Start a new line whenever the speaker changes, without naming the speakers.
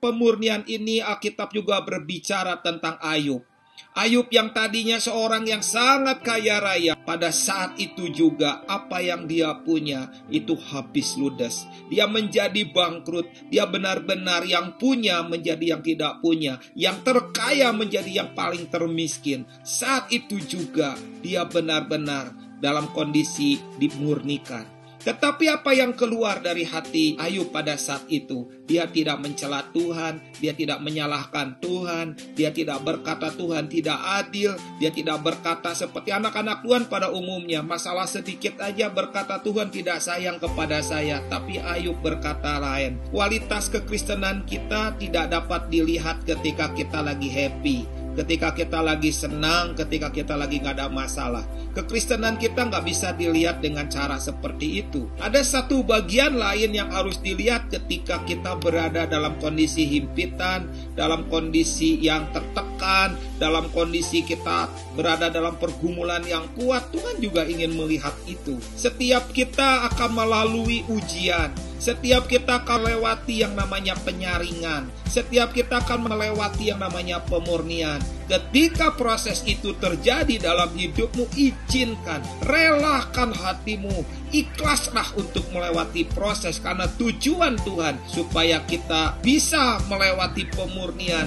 pemurnian ini Alkitab juga berbicara tentang Ayub. Ayub yang tadinya seorang yang sangat kaya raya, pada saat itu juga apa yang dia punya itu habis ludes. Dia menjadi bangkrut, dia benar-benar yang punya menjadi yang tidak punya, yang terkaya menjadi yang paling termiskin. Saat itu juga dia benar-benar dalam kondisi dimurnikan. Tetapi apa yang keluar dari hati Ayub pada saat itu? Dia tidak mencela Tuhan, dia tidak menyalahkan Tuhan, dia tidak berkata Tuhan tidak adil, dia tidak berkata seperti anak-anak Tuhan pada umumnya. Masalah sedikit aja berkata Tuhan tidak sayang kepada saya, tapi Ayub berkata lain. Kualitas kekristenan kita tidak dapat dilihat ketika kita lagi happy ketika kita lagi senang, ketika kita lagi nggak ada masalah. Kekristenan kita nggak bisa dilihat dengan cara seperti itu. Ada satu bagian lain yang harus dilihat ketika kita berada dalam kondisi himpitan, dalam kondisi yang tertekan, dalam kondisi kita berada dalam pergumulan yang kuat. Tuhan juga ingin melihat itu. Setiap kita akan melalui ujian, setiap kita akan melewati yang namanya penyaringan. Setiap kita akan melewati yang namanya pemurnian. Ketika proses itu terjadi dalam hidupmu, izinkan, relakan hatimu, ikhlaslah untuk melewati proses karena tujuan Tuhan supaya kita bisa melewati pemurnian